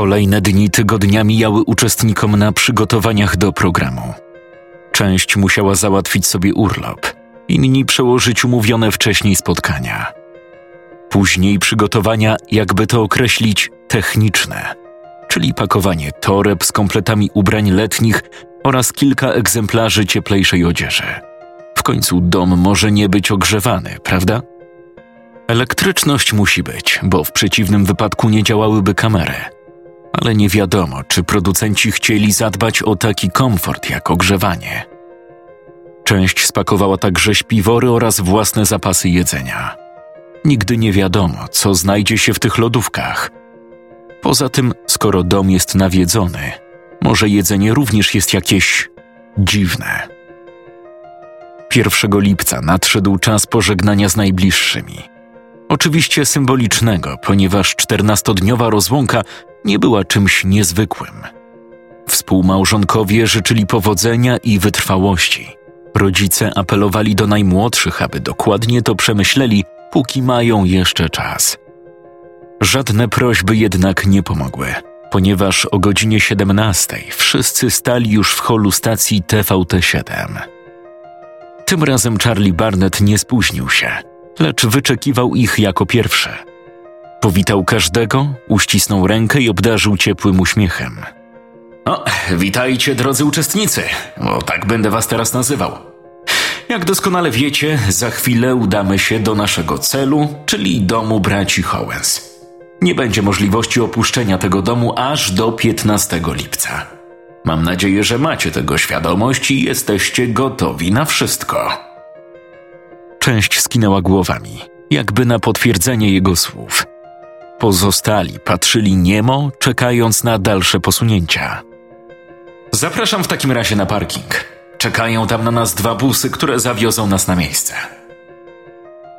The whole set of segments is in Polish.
Kolejne dni tygodnia mijały uczestnikom na przygotowaniach do programu. Część musiała załatwić sobie urlop, inni przełożyć umówione wcześniej spotkania. Później przygotowania, jakby to określić, techniczne, czyli pakowanie toreb z kompletami ubrań letnich oraz kilka egzemplarzy cieplejszej odzieży. W końcu dom może nie być ogrzewany, prawda? Elektryczność musi być, bo w przeciwnym wypadku nie działałyby kamery ale nie wiadomo, czy producenci chcieli zadbać o taki komfort jak ogrzewanie. Część spakowała także śpiwory oraz własne zapasy jedzenia. Nigdy nie wiadomo, co znajdzie się w tych lodówkach. Poza tym, skoro dom jest nawiedzony, może jedzenie również jest jakieś dziwne. 1 lipca nadszedł czas pożegnania z najbliższymi. Oczywiście symbolicznego, ponieważ czternastodniowa rozłąka nie była czymś niezwykłym. Współmałżonkowie życzyli powodzenia i wytrwałości. Rodzice apelowali do najmłodszych, aby dokładnie to przemyśleli, póki mają jeszcze czas. Żadne prośby jednak nie pomogły, ponieważ o godzinie 17 wszyscy stali już w holu stacji TVT7. Tym razem Charlie Barnett nie spóźnił się, lecz wyczekiwał ich jako pierwszy – Powitał każdego, uścisnął rękę i obdarzył ciepłym uśmiechem. O, witajcie, drodzy uczestnicy, bo tak będę was teraz nazywał. Jak doskonale wiecie, za chwilę udamy się do naszego celu, czyli domu braci Howens. Nie będzie możliwości opuszczenia tego domu aż do 15 lipca. Mam nadzieję, że macie tego świadomość i jesteście gotowi na wszystko. Część skinęła głowami, jakby na potwierdzenie jego słów – Pozostali patrzyli niemo, czekając na dalsze posunięcia. Zapraszam w takim razie na parking. Czekają tam na nas dwa busy, które zawiozą nas na miejsce.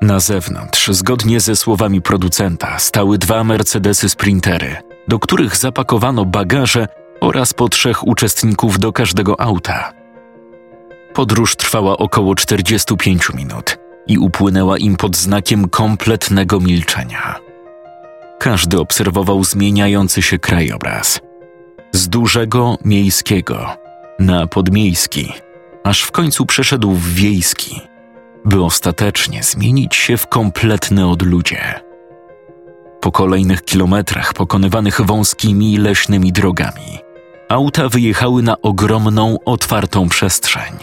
Na zewnątrz, zgodnie ze słowami producenta, stały dwa Mercedesy Sprintery, do których zapakowano bagaże oraz po trzech uczestników do każdego auta. Podróż trwała około 45 minut i upłynęła im pod znakiem kompletnego milczenia. Każdy obserwował zmieniający się krajobraz. Z dużego miejskiego na podmiejski, aż w końcu przeszedł w wiejski, by ostatecznie zmienić się w kompletne odludzie. Po kolejnych kilometrach pokonywanych wąskimi leśnymi drogami, auta wyjechały na ogromną, otwartą przestrzeń.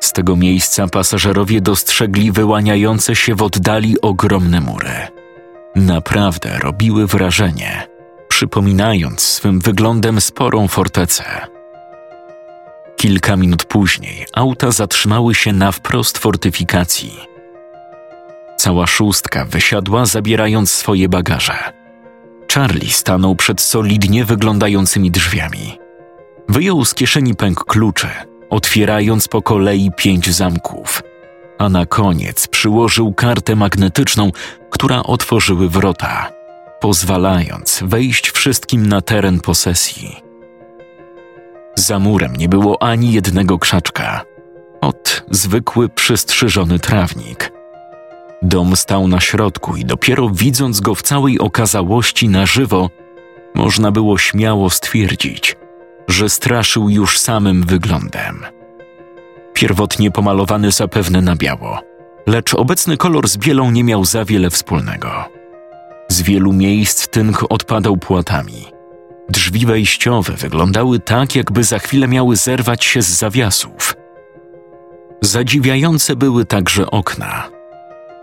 Z tego miejsca pasażerowie dostrzegli wyłaniające się w oddali ogromne mury – naprawdę robiły wrażenie, przypominając swym wyglądem sporą fortecę. Kilka minut później auta zatrzymały się na wprost fortyfikacji. Cała szóstka wysiadła, zabierając swoje bagaże. Charlie stanął przed solidnie wyglądającymi drzwiami. Wyjął z kieszeni pęk kluczy, otwierając po kolei pięć zamków – a na koniec przyłożył kartę magnetyczną, która otworzyły wrota, pozwalając wejść wszystkim na teren posesji. Za murem nie było ani jednego krzaczka. Od zwykły przystrzyżony trawnik. Dom stał na środku i dopiero widząc go w całej okazałości na żywo, można było śmiało stwierdzić, że straszył już samym wyglądem pierwotnie pomalowany zapewne na biało, lecz obecny kolor z bielą nie miał za wiele wspólnego. Z wielu miejsc tynk odpadał płatami. Drzwi wejściowe wyglądały tak, jakby za chwilę miały zerwać się z zawiasów. Zadziwiające były także okna.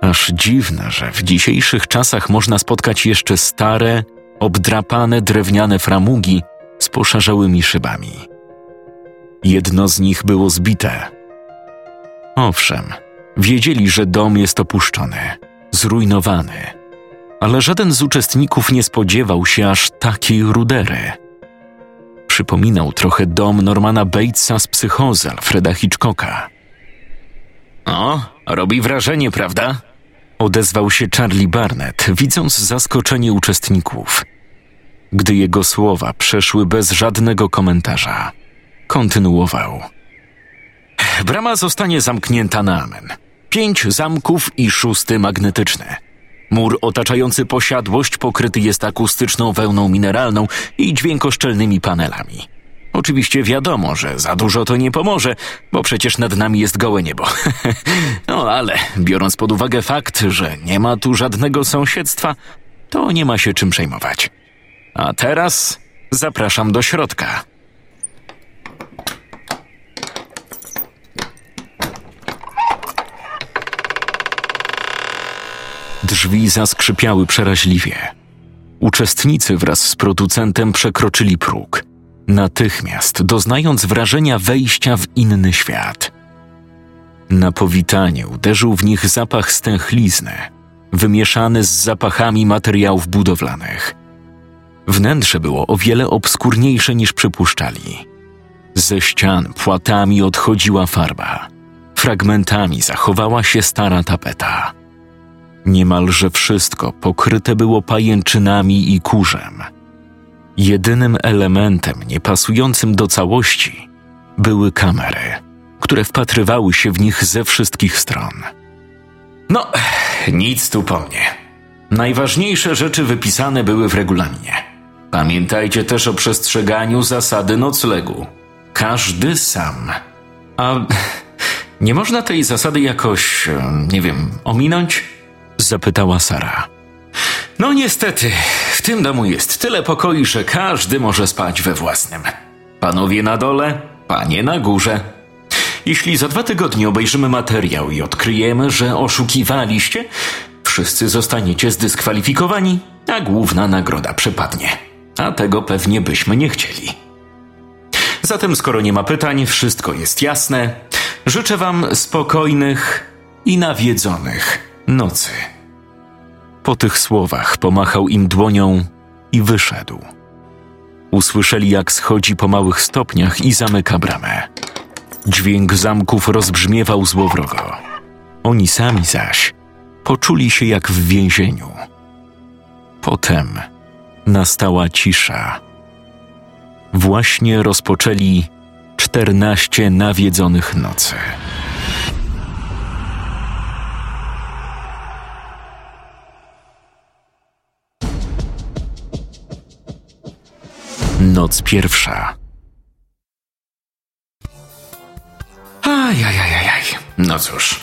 Aż dziwne, że w dzisiejszych czasach można spotkać jeszcze stare, obdrapane drewniane framugi z poszarzałymi szybami. Jedno z nich było zbite, Owszem, wiedzieli, że dom jest opuszczony, zrujnowany. ale żaden z uczestników nie spodziewał się aż takiej rudery. Przypominał trochę dom Normana Batesa z psychozy Alfreda Hitchcocka. O, robi wrażenie, prawda? Odezwał się Charlie Barnett, widząc zaskoczenie uczestników. Gdy jego słowa przeszły bez żadnego komentarza, kontynuował. Brama zostanie zamknięta na amen. Pięć zamków i szósty magnetyczny. Mur otaczający posiadłość pokryty jest akustyczną wełną mineralną i dźwiękoszczelnymi panelami. Oczywiście wiadomo, że za dużo to nie pomoże, bo przecież nad nami jest gołe niebo. no ale biorąc pod uwagę fakt, że nie ma tu żadnego sąsiedztwa, to nie ma się czym przejmować. A teraz zapraszam do środka. Drzwi zaskrzypiały przeraźliwie. Uczestnicy wraz z producentem przekroczyli próg, natychmiast doznając wrażenia wejścia w inny świat. Na powitanie uderzył w nich zapach stęchlizny, wymieszany z zapachami materiałów budowlanych. Wnętrze było o wiele obskurniejsze niż przypuszczali. Ze ścian płatami odchodziła farba. Fragmentami zachowała się stara tapeta. Niemalże wszystko pokryte było pajęczynami i kurzem. Jedynym elementem niepasującym do całości były kamery, które wpatrywały się w nich ze wszystkich stron. No, nic tu po mnie. Najważniejsze rzeczy wypisane były w regulaminie. Pamiętajcie też o przestrzeganiu zasady noclegu. Każdy sam. A nie można tej zasady jakoś, nie wiem, ominąć? zapytała Sara. No niestety, w tym domu jest tyle pokoi, że każdy może spać we własnym. Panowie na dole, panie na górze. Jeśli za dwa tygodnie obejrzymy materiał i odkryjemy, że oszukiwaliście, wszyscy zostaniecie zdyskwalifikowani, a główna nagroda przypadnie. A tego pewnie byśmy nie chcieli. Zatem, skoro nie ma pytań, wszystko jest jasne. Życzę Wam spokojnych i nawiedzonych nocy. Po tych słowach pomachał im dłonią i wyszedł. Usłyszeli, jak schodzi po małych stopniach i zamyka bramę. Dźwięk zamków rozbrzmiewał złowrogo. Oni sami zaś poczuli się jak w więzieniu. Potem nastała cisza. Właśnie rozpoczęli czternaście nawiedzonych nocy. Noc pierwsza. Ajajajajaj. No cóż,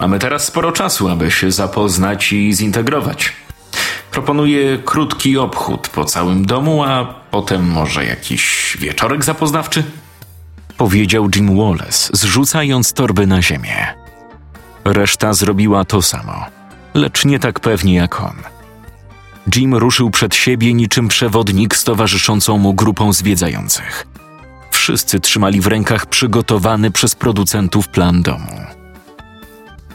mamy teraz sporo czasu, aby się zapoznać i zintegrować. Proponuję krótki obchód po całym domu, a potem może jakiś wieczorek zapoznawczy? Powiedział Jim Wallace, zrzucając torby na ziemię. Reszta zrobiła to samo, lecz nie tak pewnie jak on – Jim ruszył przed siebie niczym przewodnik z towarzyszącą mu grupą zwiedzających. Wszyscy trzymali w rękach przygotowany przez producentów plan domu.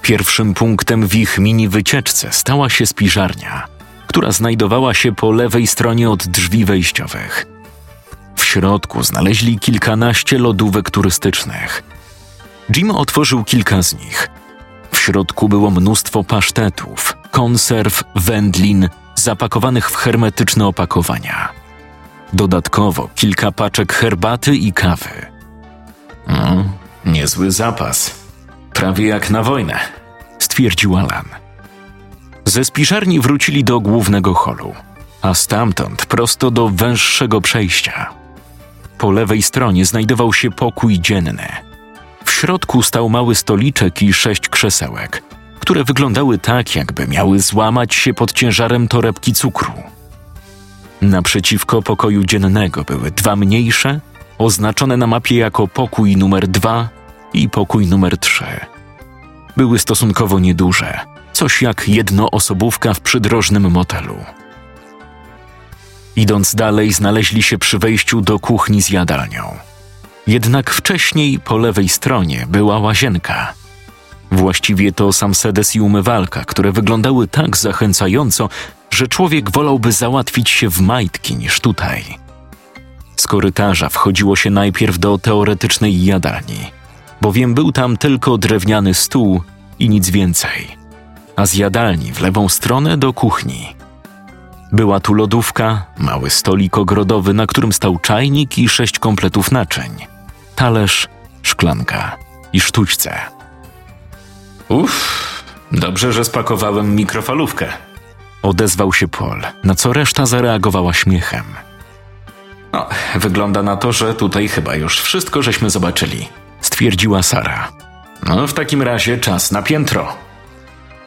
Pierwszym punktem w ich mini wycieczce stała się spiżarnia, która znajdowała się po lewej stronie od drzwi wejściowych. W środku znaleźli kilkanaście lodówek turystycznych. Jim otworzył kilka z nich. W środku było mnóstwo pasztetów, konserw, wędlin, zapakowanych w hermetyczne opakowania. Dodatkowo kilka paczek herbaty i kawy. No, niezły zapas. Prawie jak na wojnę, stwierdził Alan. Ze spiżarni wrócili do głównego holu, a stamtąd prosto do węższego przejścia. Po lewej stronie znajdował się pokój dzienny. W środku stał mały stoliczek i sześć krzesełek – które wyglądały tak, jakby miały złamać się pod ciężarem torebki cukru. Naprzeciwko pokoju dziennego były dwa mniejsze, oznaczone na mapie jako pokój numer dwa i pokój numer trzy. Były stosunkowo nieduże, coś jak jednoosobówka w przydrożnym motelu. Idąc dalej, znaleźli się przy wejściu do kuchni z jadalnią. Jednak wcześniej po lewej stronie była łazienka – Właściwie to sam sedes i umywalka, które wyglądały tak zachęcająco, że człowiek wolałby załatwić się w majtki niż tutaj. Z korytarza wchodziło się najpierw do teoretycznej jadalni, bowiem był tam tylko drewniany stół i nic więcej, a z jadalni w lewą stronę do kuchni. Była tu lodówka, mały stolik ogrodowy, na którym stał czajnik i sześć kompletów naczyń, talerz, szklanka i sztućce. Uff, dobrze, że spakowałem mikrofalówkę. Odezwał się Paul, na co reszta zareagowała śmiechem. No, wygląda na to, że tutaj chyba już wszystko żeśmy zobaczyli, stwierdziła Sara. No, w takim razie czas na piętro.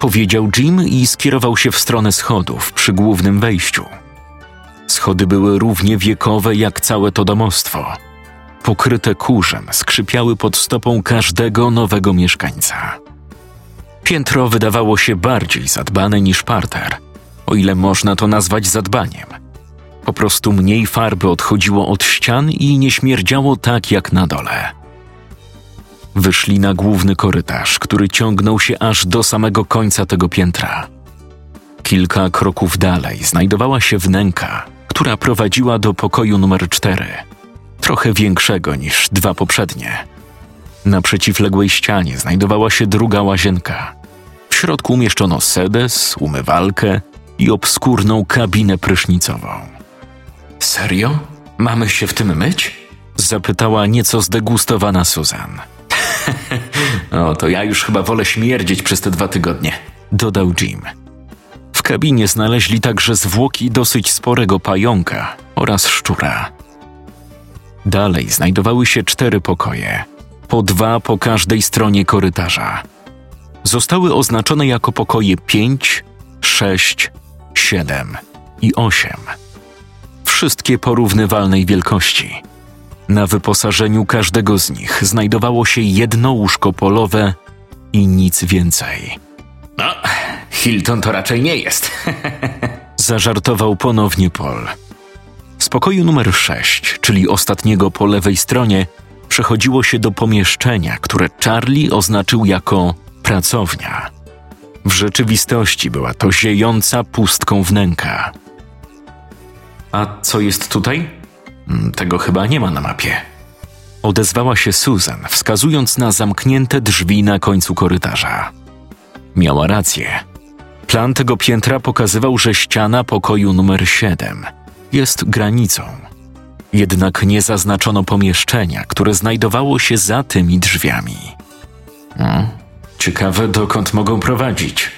Powiedział Jim i skierował się w stronę schodów przy głównym wejściu. Schody były równie wiekowe jak całe to domostwo. Pokryte kurzem skrzypiały pod stopą każdego nowego mieszkańca. Piętro wydawało się bardziej zadbane niż parter, o ile można to nazwać zadbaniem. Po prostu mniej farby odchodziło od ścian i nie śmierdziało tak jak na dole. Wyszli na główny korytarz, który ciągnął się aż do samego końca tego piętra. Kilka kroków dalej znajdowała się wnęka, która prowadziła do pokoju numer cztery, trochę większego niż dwa poprzednie. Na przeciwległej ścianie znajdowała się druga łazienka. W środku umieszczono sedes, umywalkę i obskurną kabinę prysznicową. Serio? Mamy się w tym myć? Zapytała nieco zdegustowana Susan. o, to ja już chyba wolę śmierdzieć przez te dwa tygodnie, dodał Jim. W kabinie znaleźli także zwłoki dosyć sporego pająka oraz szczura. Dalej znajdowały się cztery pokoje, po dwa po każdej stronie korytarza. Zostały oznaczone jako pokoje 5, 6, 7 i 8. Wszystkie porównywalnej wielkości. Na wyposażeniu każdego z nich znajdowało się jedno łóżko polowe i nic więcej. No, Hilton to raczej nie jest. Zażartował ponownie Paul. Z pokoju numer 6, czyli ostatniego po lewej stronie, przechodziło się do pomieszczenia, które Charlie oznaczył jako pracownia. W rzeczywistości była to ziejąca pustką wnęka. A co jest tutaj? Mm, tego chyba nie ma na mapie. Odezwała się Susan, wskazując na zamknięte drzwi na końcu korytarza. Miała rację. Plan tego piętra pokazywał, że ściana pokoju numer 7 jest granicą. Jednak nie zaznaczono pomieszczenia, które znajdowało się za tymi drzwiami. Hmm, ciekawe, dokąd mogą prowadzić.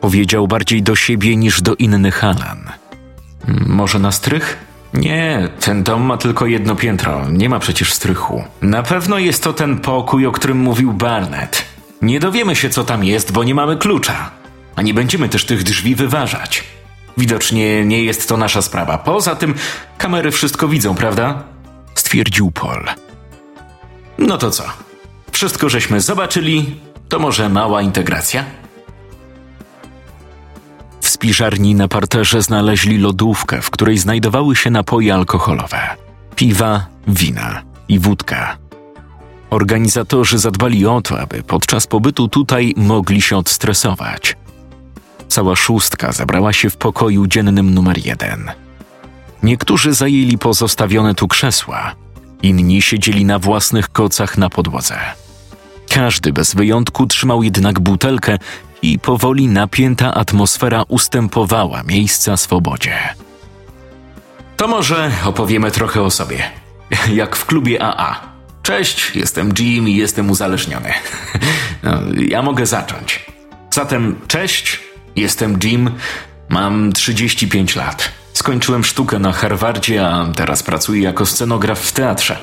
Powiedział bardziej do siebie niż do innych Alan. Hmm, może na strych? Nie, ten dom ma tylko jedno piętro, nie ma przecież strychu. Na pewno jest to ten pokój, o którym mówił Barnett. Nie dowiemy się, co tam jest, bo nie mamy klucza. A nie będziemy też tych drzwi wyważać. Widocznie nie jest to nasza sprawa. Poza tym kamery wszystko widzą, prawda? Stwierdził Paul. No to co? Wszystko żeśmy zobaczyli, to może mała integracja? W spiżarni na parterze znaleźli lodówkę, w której znajdowały się napoje alkoholowe: piwa, wina i wódka. Organizatorzy zadbali o to, aby podczas pobytu tutaj mogli się odstresować. Cała szóstka zebrała się w pokoju dziennym numer jeden. Niektórzy zajęli pozostawione tu krzesła, inni siedzieli na własnych kocach na podłodze. Każdy bez wyjątku trzymał jednak butelkę i powoli napięta atmosfera ustępowała miejsca swobodzie. To może opowiemy trochę o sobie. Jak w klubie AA. Cześć, jestem Jim i jestem uzależniony. No, ja mogę zacząć. Zatem cześć, Jestem Jim, mam 35 lat. Skończyłem sztukę na Harvardzie, a teraz pracuję jako scenograf w teatrze.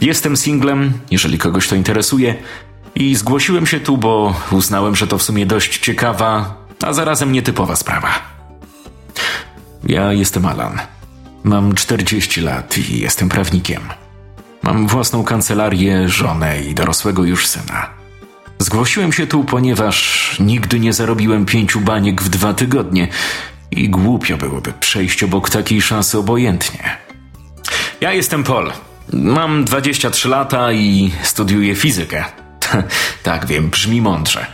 Jestem singlem, jeżeli kogoś to interesuje, i zgłosiłem się tu, bo uznałem, że to w sumie dość ciekawa, a zarazem nietypowa sprawa. Ja jestem Alan. Mam 40 lat i jestem prawnikiem. Mam własną kancelarię, żonę i dorosłego już syna. Zgłosiłem się tu, ponieważ nigdy nie zarobiłem pięciu baniek w dwa tygodnie i głupio byłoby przejść obok takiej szansy obojętnie. Ja jestem Paul. Mam 23 lata i studiuję fizykę. tak, wiem, brzmi mądrze.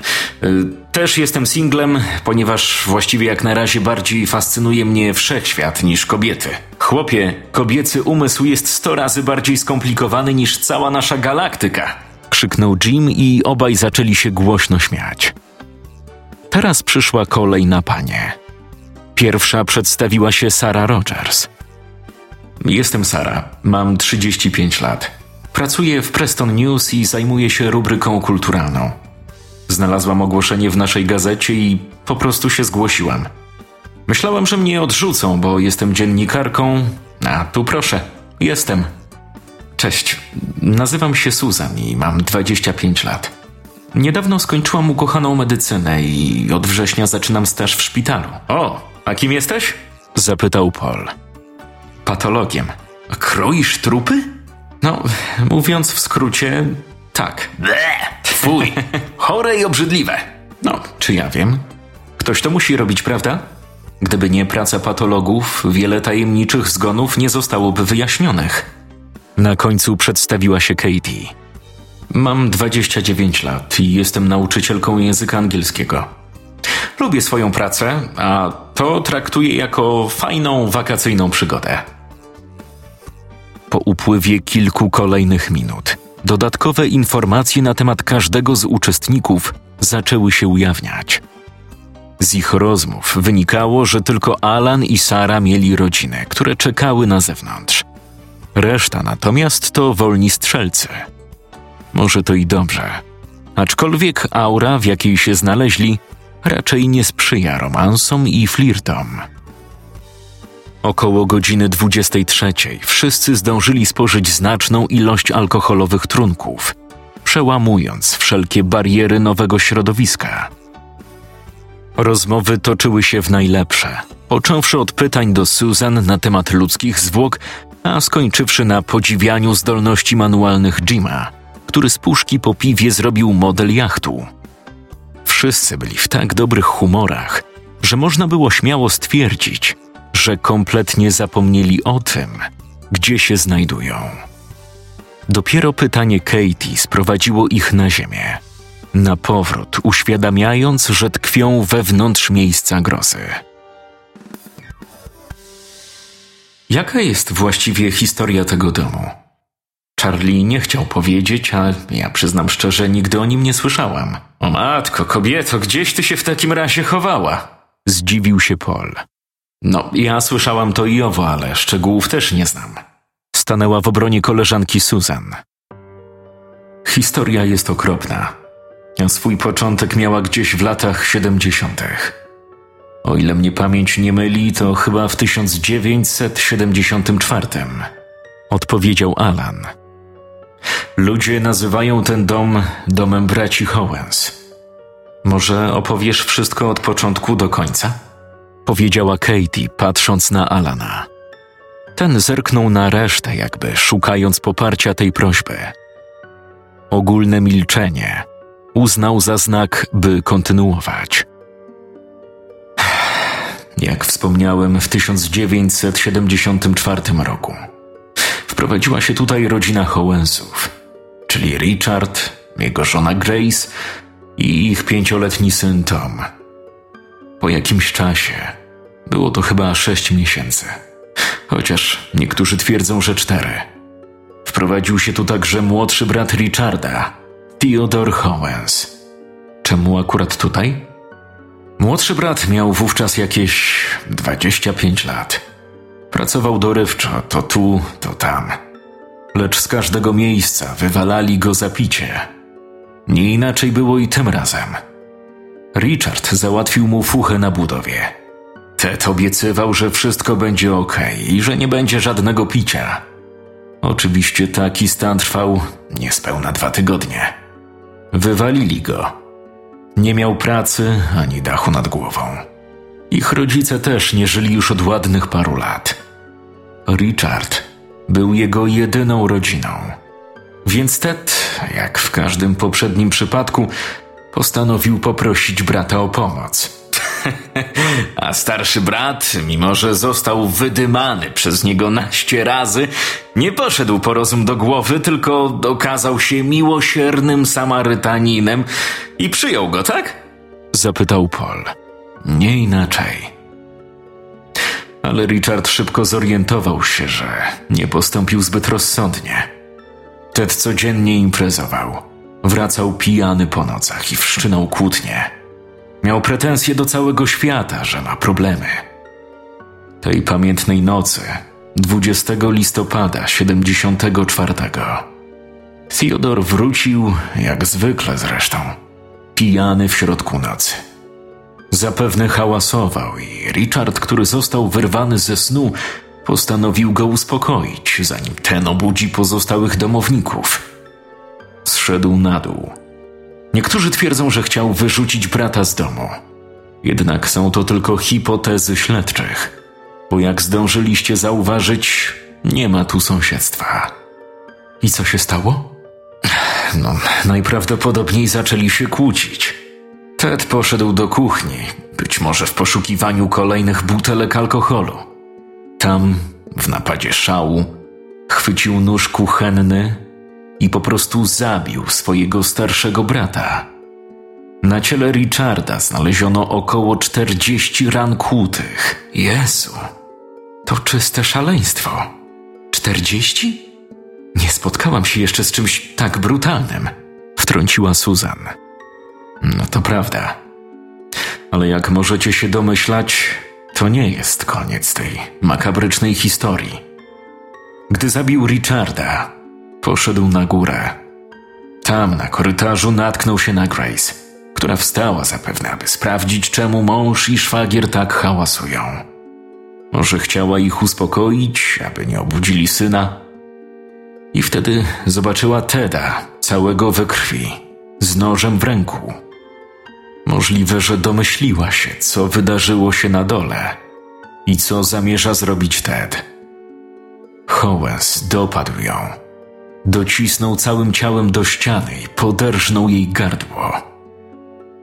Y, też jestem singlem, ponieważ właściwie jak na razie bardziej fascynuje mnie wszechświat niż kobiety. Chłopie, kobiecy umysł jest sto razy bardziej skomplikowany niż cała nasza galaktyka. Krzyknął Jim i obaj zaczęli się głośno śmiać. Teraz przyszła kolej na panie. Pierwsza przedstawiła się Sara Rogers. Jestem Sara, mam 35 lat. Pracuję w Preston News i zajmuję się rubryką kulturalną. Znalazłam ogłoszenie w naszej gazecie i po prostu się zgłosiłam. Myślałam, że mnie odrzucą, bo jestem dziennikarką. A tu proszę, jestem. Cześć, nazywam się Susan i mam 25 lat. Niedawno skończyłam ukochaną medycynę i od września zaczynam staż w szpitalu. O, a kim jesteś? Zapytał Paul. Patologiem. Kroisz trupy? No, mówiąc w skrócie, tak. Fuj, chore i obrzydliwe. No, czy ja wiem? Ktoś to musi robić, prawda? Gdyby nie praca patologów, wiele tajemniczych zgonów nie zostałoby wyjaśnionych. Na końcu przedstawiła się Katie. Mam 29 lat i jestem nauczycielką języka angielskiego. Lubię swoją pracę, a to traktuję jako fajną wakacyjną przygodę. Po upływie kilku kolejnych minut, dodatkowe informacje na temat każdego z uczestników zaczęły się ujawniać. Z ich rozmów wynikało, że tylko Alan i Sara mieli rodziny, które czekały na zewnątrz. Reszta natomiast to wolni strzelcy. Może to i dobrze. Aczkolwiek aura, w jakiej się znaleźli, raczej nie sprzyja romansom i flirtom. Około godziny 23 wszyscy zdążyli spożyć znaczną ilość alkoholowych trunków, przełamując wszelkie bariery nowego środowiska. Rozmowy toczyły się w najlepsze, począwszy od pytań do Susan na temat ludzkich zwłok, a skończywszy na podziwianiu zdolności manualnych Jima, który z puszki po piwie zrobił model jachtu. Wszyscy byli w tak dobrych humorach, że można było śmiało stwierdzić, że kompletnie zapomnieli o tym, gdzie się znajdują. Dopiero pytanie Katie sprowadziło ich na ziemię. Na powrót uświadamiając, że tkwią wewnątrz miejsca grozy. Jaka jest właściwie historia tego domu? Charlie nie chciał powiedzieć, a ja przyznam szczerze, nigdy o nim nie słyszałam. O matko, kobieto, gdzieś ty się w takim razie chowała? Zdziwił się Paul. No, ja słyszałam to i owo, ale szczegółów też nie znam. Stanęła w obronie koleżanki Susan. Historia jest okropna. Swój początek miała gdzieś w latach siedemdziesiątych. O ile mnie pamięć nie myli, to chyba w 1974. Odpowiedział Alan. Ludzie nazywają ten dom domem braci Howens. Może opowiesz wszystko od początku do końca? Powiedziała Katie, patrząc na Alana. Ten zerknął na resztę, jakby szukając poparcia tej prośby. Ogólne milczenie uznał za znak, by kontynuować. Jak wspomniałem, w 1974 roku wprowadziła się tutaj rodzina Howensów, czyli Richard, jego żona Grace i ich pięcioletni syn Tom. Po jakimś czasie, było to chyba sześć miesięcy, chociaż niektórzy twierdzą, że cztery. Wprowadził się tu także młodszy brat Richarda, Theodore Howens. Czemu akurat tutaj? Młodszy brat miał wówczas jakieś 25 lat. Pracował dorywczo, to tu, to tam. Lecz z każdego miejsca wywalali go za picie. Nie inaczej było i tym razem. Richard załatwił mu fuchę na budowie. Ted obiecywał, że wszystko będzie ok i że nie będzie żadnego picia. Oczywiście taki stan trwał niespełna dwa tygodnie. Wywalili go. Nie miał pracy ani dachu nad głową. Ich rodzice też nie żyli już od ładnych paru lat. Richard był jego jedyną rodziną. Więc Ted, jak w każdym poprzednim przypadku, postanowił poprosić brata o pomoc. A starszy brat, mimo że został wydymany przez niego naście razy, nie poszedł po rozum do głowy, tylko okazał się miłosiernym Samarytaninem i przyjął go, tak? Zapytał Paul. Nie inaczej. Ale Richard szybko zorientował się, że nie postąpił zbyt rozsądnie. Ted codziennie imprezował. Wracał pijany po nocach i wszczynał kłótnie. Miał pretensje do całego świata, że ma problemy. Tej pamiętnej nocy, 20 listopada 74, Theodor wrócił, jak zwykle zresztą, pijany w środku nocy. Zapewne hałasował i Richard, który został wyrwany ze snu, postanowił go uspokoić, zanim ten obudzi pozostałych domowników. Zszedł na dół. Niektórzy twierdzą, że chciał wyrzucić brata z domu. Jednak są to tylko hipotezy śledczych, bo jak zdążyliście zauważyć, nie ma tu sąsiedztwa. I co się stało? No, najprawdopodobniej zaczęli się kłócić. Ted poszedł do kuchni, być może w poszukiwaniu kolejnych butelek alkoholu. Tam, w napadzie szału, chwycił nóż kuchenny i po prostu zabił swojego starszego brata. Na ciele Richarda znaleziono około 40 ran kłutych. Jezu, to czyste szaleństwo. 40? Nie spotkałam się jeszcze z czymś tak brutalnym, wtrąciła Susan. No to prawda. Ale jak możecie się domyślać, to nie jest koniec tej makabrycznej historii. Gdy zabił Richarda, poszedł na górę. Tam na korytarzu natknął się na Grace, która wstała zapewne, aby sprawdzić, czemu mąż i szwagier tak hałasują. Może chciała ich uspokoić, aby nie obudzili syna. I wtedy zobaczyła Teda, całego we krwi, z nożem w ręku. Możliwe, że domyśliła się, co wydarzyło się na dole i co zamierza zrobić Ted. Howes dopadł ją. Docisnął całym ciałem do ściany i poderżnął jej gardło.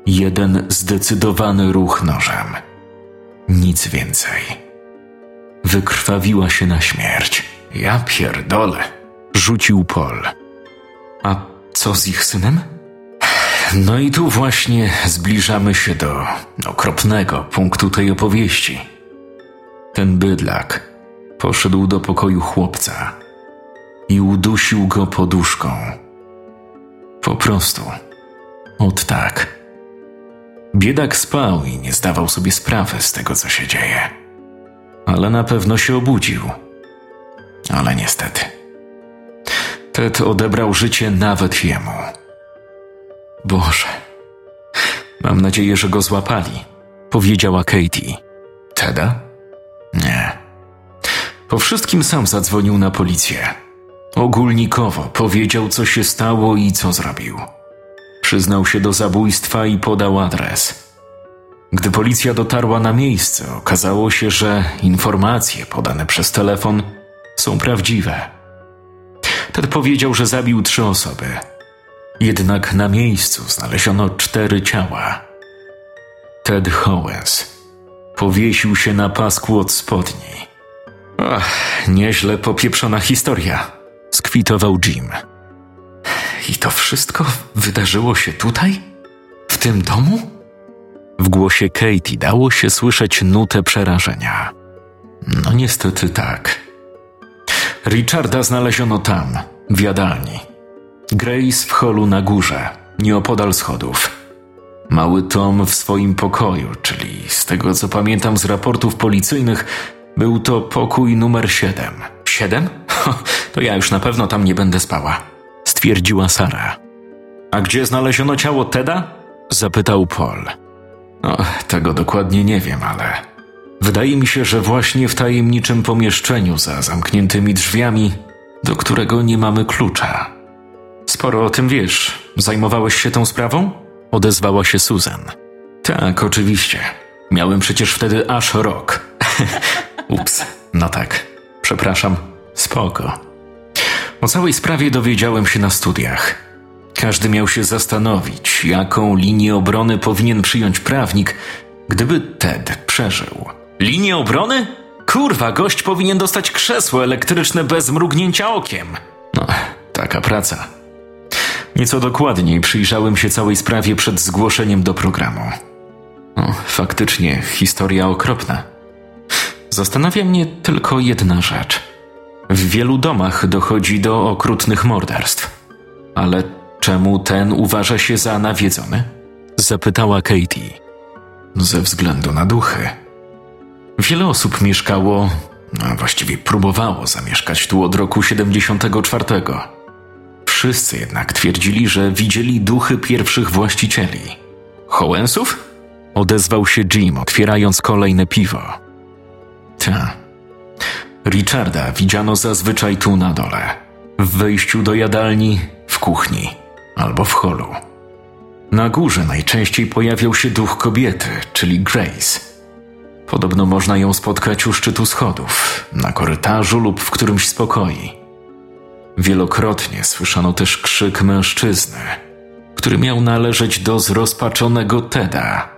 Jeden zdecydowany ruch nożem. Nic więcej. Wykrwawiła się na śmierć. Ja pierdolę, rzucił Paul. A co z ich synem? No i tu właśnie zbliżamy się do okropnego punktu tej opowieści. Ten bydlak poszedł do pokoju chłopca i udusił go poduszką. Po prostu. Od tak. Biedak spał i nie zdawał sobie sprawy z tego, co się dzieje. Ale na pewno się obudził. Ale niestety. Ted odebrał życie nawet jemu. Boże. Mam nadzieję, że go złapali, powiedziała Katie. Teda? Nie. Po wszystkim sam zadzwonił na policję. Ogólnikowo powiedział, co się stało i co zrobił. Przyznał się do zabójstwa i podał adres. Gdy policja dotarła na miejsce, okazało się, że informacje podane przez telefon są prawdziwe. Ted powiedział, że zabił trzy osoby jednak na miejscu znaleziono cztery ciała. Ted Howes powiesił się na pasku od spodni. Ach, nieźle popieprzona historia, skwitował Jim. I to wszystko wydarzyło się tutaj? W tym domu? W głosie Katie dało się słyszeć nutę przerażenia. No niestety tak. Richarda znaleziono tam, w jadalni Grace w holu na górze, nieopodal schodów. Mały Tom w swoim pokoju, czyli z tego co pamiętam z raportów policyjnych, był to pokój numer 7. Siedem? To ja już na pewno tam nie będę spała, stwierdziła Sara. A gdzie znaleziono ciało Teda? zapytał Paul. No, tego dokładnie nie wiem, ale wydaje mi się, że właśnie w tajemniczym pomieszczeniu za zamkniętymi drzwiami, do którego nie mamy klucza. Sporo o tym wiesz. Zajmowałeś się tą sprawą? Odezwała się Susan. Tak, oczywiście. Miałem przecież wtedy aż rok. Ups, no tak. Przepraszam. Spoko. O całej sprawie dowiedziałem się na studiach. Każdy miał się zastanowić, jaką linię obrony powinien przyjąć prawnik, Gdyby Ted przeżył. Linię obrony? Kurwa, gość powinien dostać krzesło elektryczne bez mrugnięcia okiem. No, taka praca. Nieco dokładniej przyjrzałem się całej sprawie przed zgłoszeniem do programu. No, faktycznie, historia okropna. Zastanawia mnie tylko jedna rzecz. W wielu domach dochodzi do okrutnych morderstw. Ale czemu ten uważa się za nawiedzony? Zapytała Katie. Ze względu na duchy. Wiele osób mieszkało, a właściwie próbowało zamieszkać tu od roku 74. Wszyscy jednak twierdzili, że widzieli duchy pierwszych właścicieli. Hołensów? Odezwał się Jim, otwierając kolejne piwo. Richarda widziano zazwyczaj tu na dole. W wejściu do jadalni, w kuchni albo w holu. Na górze najczęściej pojawiał się duch kobiety, czyli Grace. Podobno można ją spotkać u szczytu schodów, na korytarzu lub w którymś z pokoi. Wielokrotnie słyszano też krzyk mężczyzny, który miał należeć do zrozpaczonego Teda.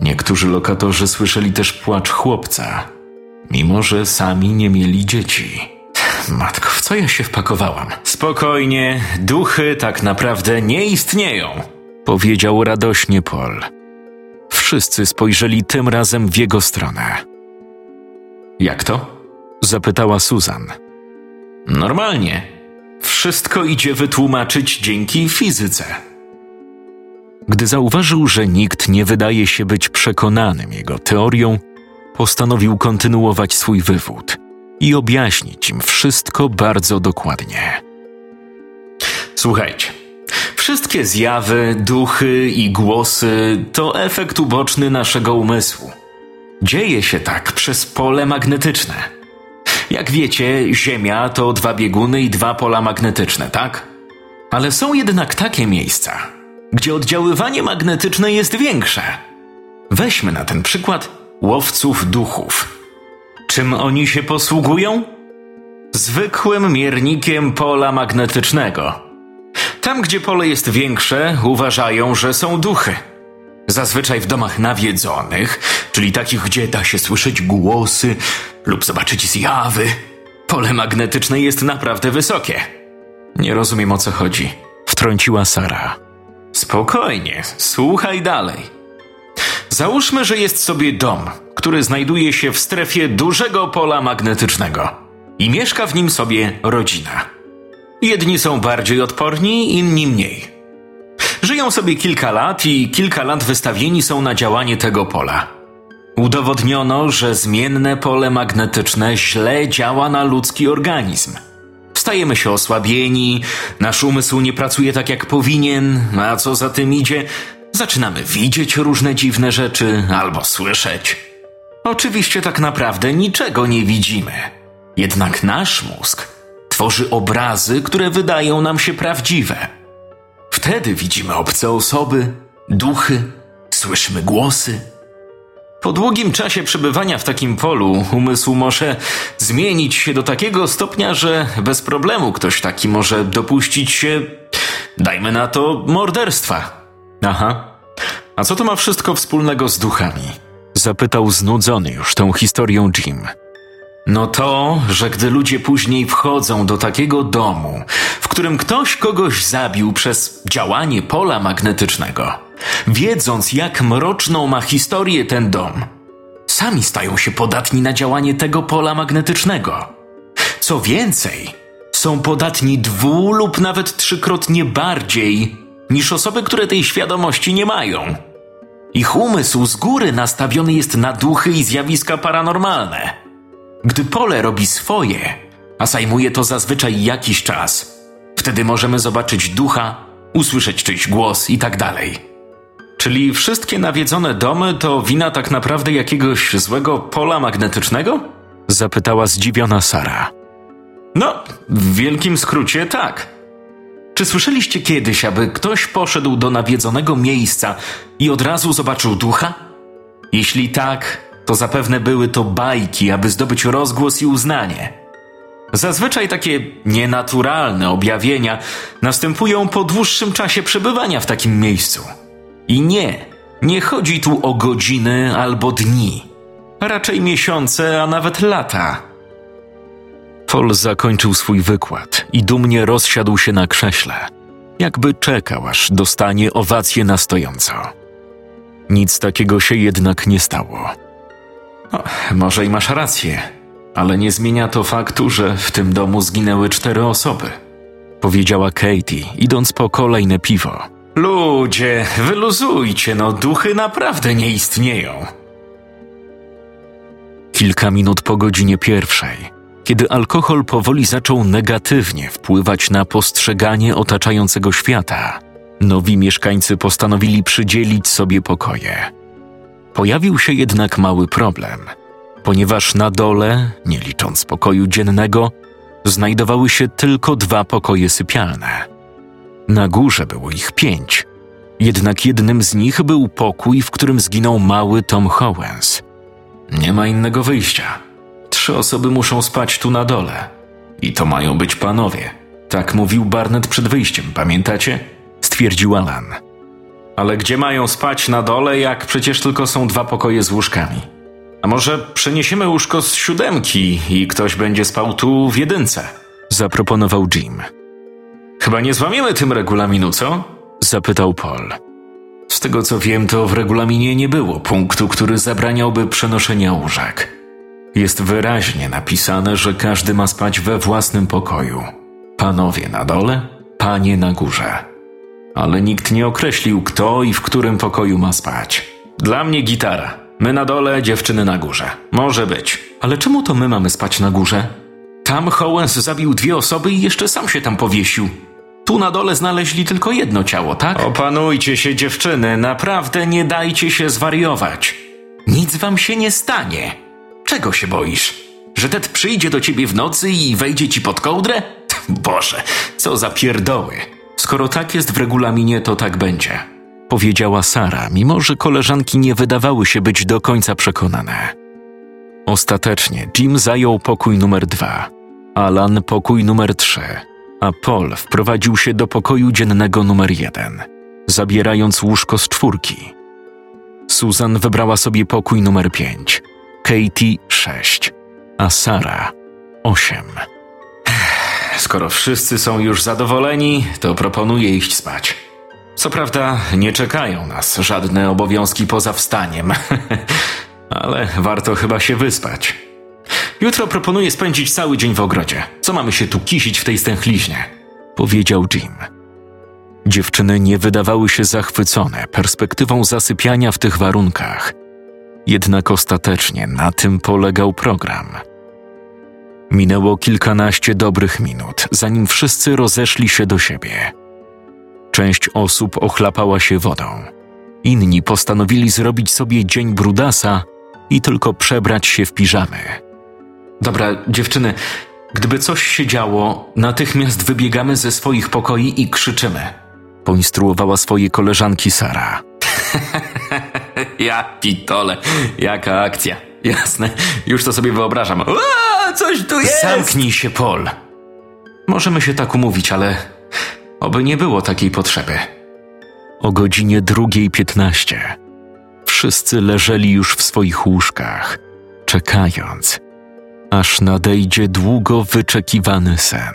Niektórzy lokatorzy słyszeli też płacz chłopca, mimo że sami nie mieli dzieci. Matko, w co ja się wpakowałam? Spokojnie, duchy tak naprawdę nie istnieją, powiedział radośnie Paul. Wszyscy spojrzeli tym razem w jego stronę. Jak to? zapytała Susan. Normalnie. Wszystko idzie wytłumaczyć dzięki fizyce. Gdy zauważył, że nikt nie wydaje się być przekonanym jego teorią, postanowił kontynuować swój wywód i objaśnić im wszystko bardzo dokładnie. Słuchajcie. Wszystkie zjawy, duchy i głosy to efekt uboczny naszego umysłu. Dzieje się tak przez pole magnetyczne. Jak wiecie, Ziemia to dwa bieguny i dwa pola magnetyczne, tak? Ale są jednak takie miejsca, gdzie oddziaływanie magnetyczne jest większe. Weźmy na ten przykład łowców duchów. Czym oni się posługują? Zwykłym miernikiem pola magnetycznego. Tam, gdzie pole jest większe, uważają, że są duchy. Zazwyczaj w domach nawiedzonych, czyli takich, gdzie da się słyszeć głosy lub zobaczyć zjawy, pole magnetyczne jest naprawdę wysokie. Nie rozumiem o co chodzi, wtrąciła Sara. Spokojnie, słuchaj dalej. Załóżmy, że jest sobie dom, który znajduje się w strefie dużego pola magnetycznego i mieszka w nim sobie rodzina. Jedni są bardziej odporni, inni mniej. Żyją sobie kilka lat i kilka lat wystawieni są na działanie tego pola. Udowodniono, że zmienne pole magnetyczne źle działa na ludzki organizm. Stajemy się osłabieni, nasz umysł nie pracuje tak jak powinien, a co za tym idzie, zaczynamy widzieć różne dziwne rzeczy albo słyszeć. Oczywiście tak naprawdę niczego nie widzimy. Jednak nasz mózg tworzy obrazy, które wydają nam się prawdziwe. Wtedy widzimy obce osoby, duchy, słyszymy głosy. Po długim czasie przebywania w takim polu umysł może zmienić się do takiego stopnia, że bez problemu ktoś taki może dopuścić się, dajmy na to, morderstwa. Aha. A co to ma wszystko wspólnego z duchami? Zapytał znudzony już tą historią Jim. No to, że gdy ludzie później wchodzą do takiego domu, w którym ktoś kogoś zabił przez działanie pola magnetycznego, wiedząc jak mroczną ma historię ten dom, sami stają się podatni na działanie tego pola magnetycznego. Co więcej, są podatni dwu lub nawet trzykrotnie bardziej niż osoby, które tej świadomości nie mają. Ich umysł z góry nastawiony jest na duchy i zjawiska paranormalne. Gdy pole robi swoje, a zajmuje to zazwyczaj jakiś czas, wtedy możemy zobaczyć ducha, usłyszeć czyjś głos i tak. Czyli wszystkie nawiedzone domy to wina tak naprawdę jakiegoś złego pola magnetycznego? Zapytała zdziwiona Sara. No, w wielkim skrócie tak. Czy słyszeliście kiedyś, aby ktoś poszedł do nawiedzonego miejsca i od razu zobaczył ducha? Jeśli tak, to zapewne były to bajki, aby zdobyć rozgłos i uznanie. Zazwyczaj takie nienaturalne objawienia następują po dłuższym czasie przebywania w takim miejscu. I nie, Nie chodzi tu o godziny albo dni, raczej miesiące, a nawet lata. Paul zakończył swój wykład i dumnie rozsiadł się na krześle, jakby czekał, aż dostanie owację na stojąco. Nic takiego się jednak nie stało. O, może i masz rację, ale nie zmienia to faktu, że w tym domu zginęły cztery osoby, powiedziała Katie, idąc po kolejne piwo. Ludzie, wyluzujcie, no duchy naprawdę nie istnieją. Kilka minut po godzinie pierwszej, kiedy alkohol powoli zaczął negatywnie wpływać na postrzeganie otaczającego świata, nowi mieszkańcy postanowili przydzielić sobie pokoje. Pojawił się jednak mały problem, ponieważ na dole, nie licząc pokoju dziennego, znajdowały się tylko dwa pokoje sypialne. Na górze było ich pięć, jednak jednym z nich był pokój, w którym zginął mały Tom Howens. Nie ma innego wyjścia. Trzy osoby muszą spać tu na dole. I to mają być panowie. Tak mówił Barnett przed wyjściem, pamiętacie? Stwierdził Alan. Ale gdzie mają spać na dole, jak przecież tylko są dwa pokoje z łóżkami? A może przeniesiemy łóżko z siódemki i ktoś będzie spał tu w jedynce? Zaproponował Jim. Chyba nie złamiemy tym regulaminu, co? Zapytał Paul. Z tego co wiem, to w regulaminie nie było punktu, który zabraniałby przenoszenia łóżek. Jest wyraźnie napisane, że każdy ma spać we własnym pokoju. Panowie na dole, panie na górze. Ale nikt nie określił, kto i w którym pokoju ma spać. Dla mnie gitara. My na dole, dziewczyny na górze. Może być. Ale czemu to my mamy spać na górze? Tam Howens zabił dwie osoby i jeszcze sam się tam powiesił. Tu na dole znaleźli tylko jedno ciało, tak? Opanujcie się, dziewczyny, naprawdę nie dajcie się zwariować. Nic wam się nie stanie. Czego się boisz? Że Ted przyjdzie do ciebie w nocy i wejdzie ci pod kołdrę? Boże, co za pierdoły. Skoro tak jest w regulaminie, to tak będzie. Powiedziała Sara, mimo że koleżanki nie wydawały się być do końca przekonane. Ostatecznie Jim zajął pokój numer dwa, Alan pokój numer trzy a Paul wprowadził się do pokoju dziennego numer jeden, zabierając łóżko z czwórki. Susan wybrała sobie pokój numer pięć, Katie sześć, a Sara osiem. Skoro wszyscy są już zadowoleni, to proponuję iść spać. Co prawda, nie czekają nas żadne obowiązki poza wstaniem, ale warto chyba się wyspać. Jutro proponuję spędzić cały dzień w ogrodzie. Co mamy się tu kisić w tej stęchliźnie? Powiedział Jim. Dziewczyny nie wydawały się zachwycone perspektywą zasypiania w tych warunkach. Jednak ostatecznie na tym polegał program. Minęło kilkanaście dobrych minut, zanim wszyscy rozeszli się do siebie. Część osób ochlapała się wodą. Inni postanowili zrobić sobie dzień brudasa i tylko przebrać się w piżamy. Dobra, dziewczyny, gdyby coś się działo, natychmiast wybiegamy ze swoich pokoi i krzyczymy. Poinstruowała swoje koleżanki Sara. ja pitole, jaka akcja. Jasne, już to sobie wyobrażam. Ua, coś tu jest! Zamknij się, Pol. Możemy się tak umówić, ale oby nie było takiej potrzeby. O godzinie drugiej piętnaście wszyscy leżeli już w swoich łóżkach, czekając, aż nadejdzie długo wyczekiwany sen.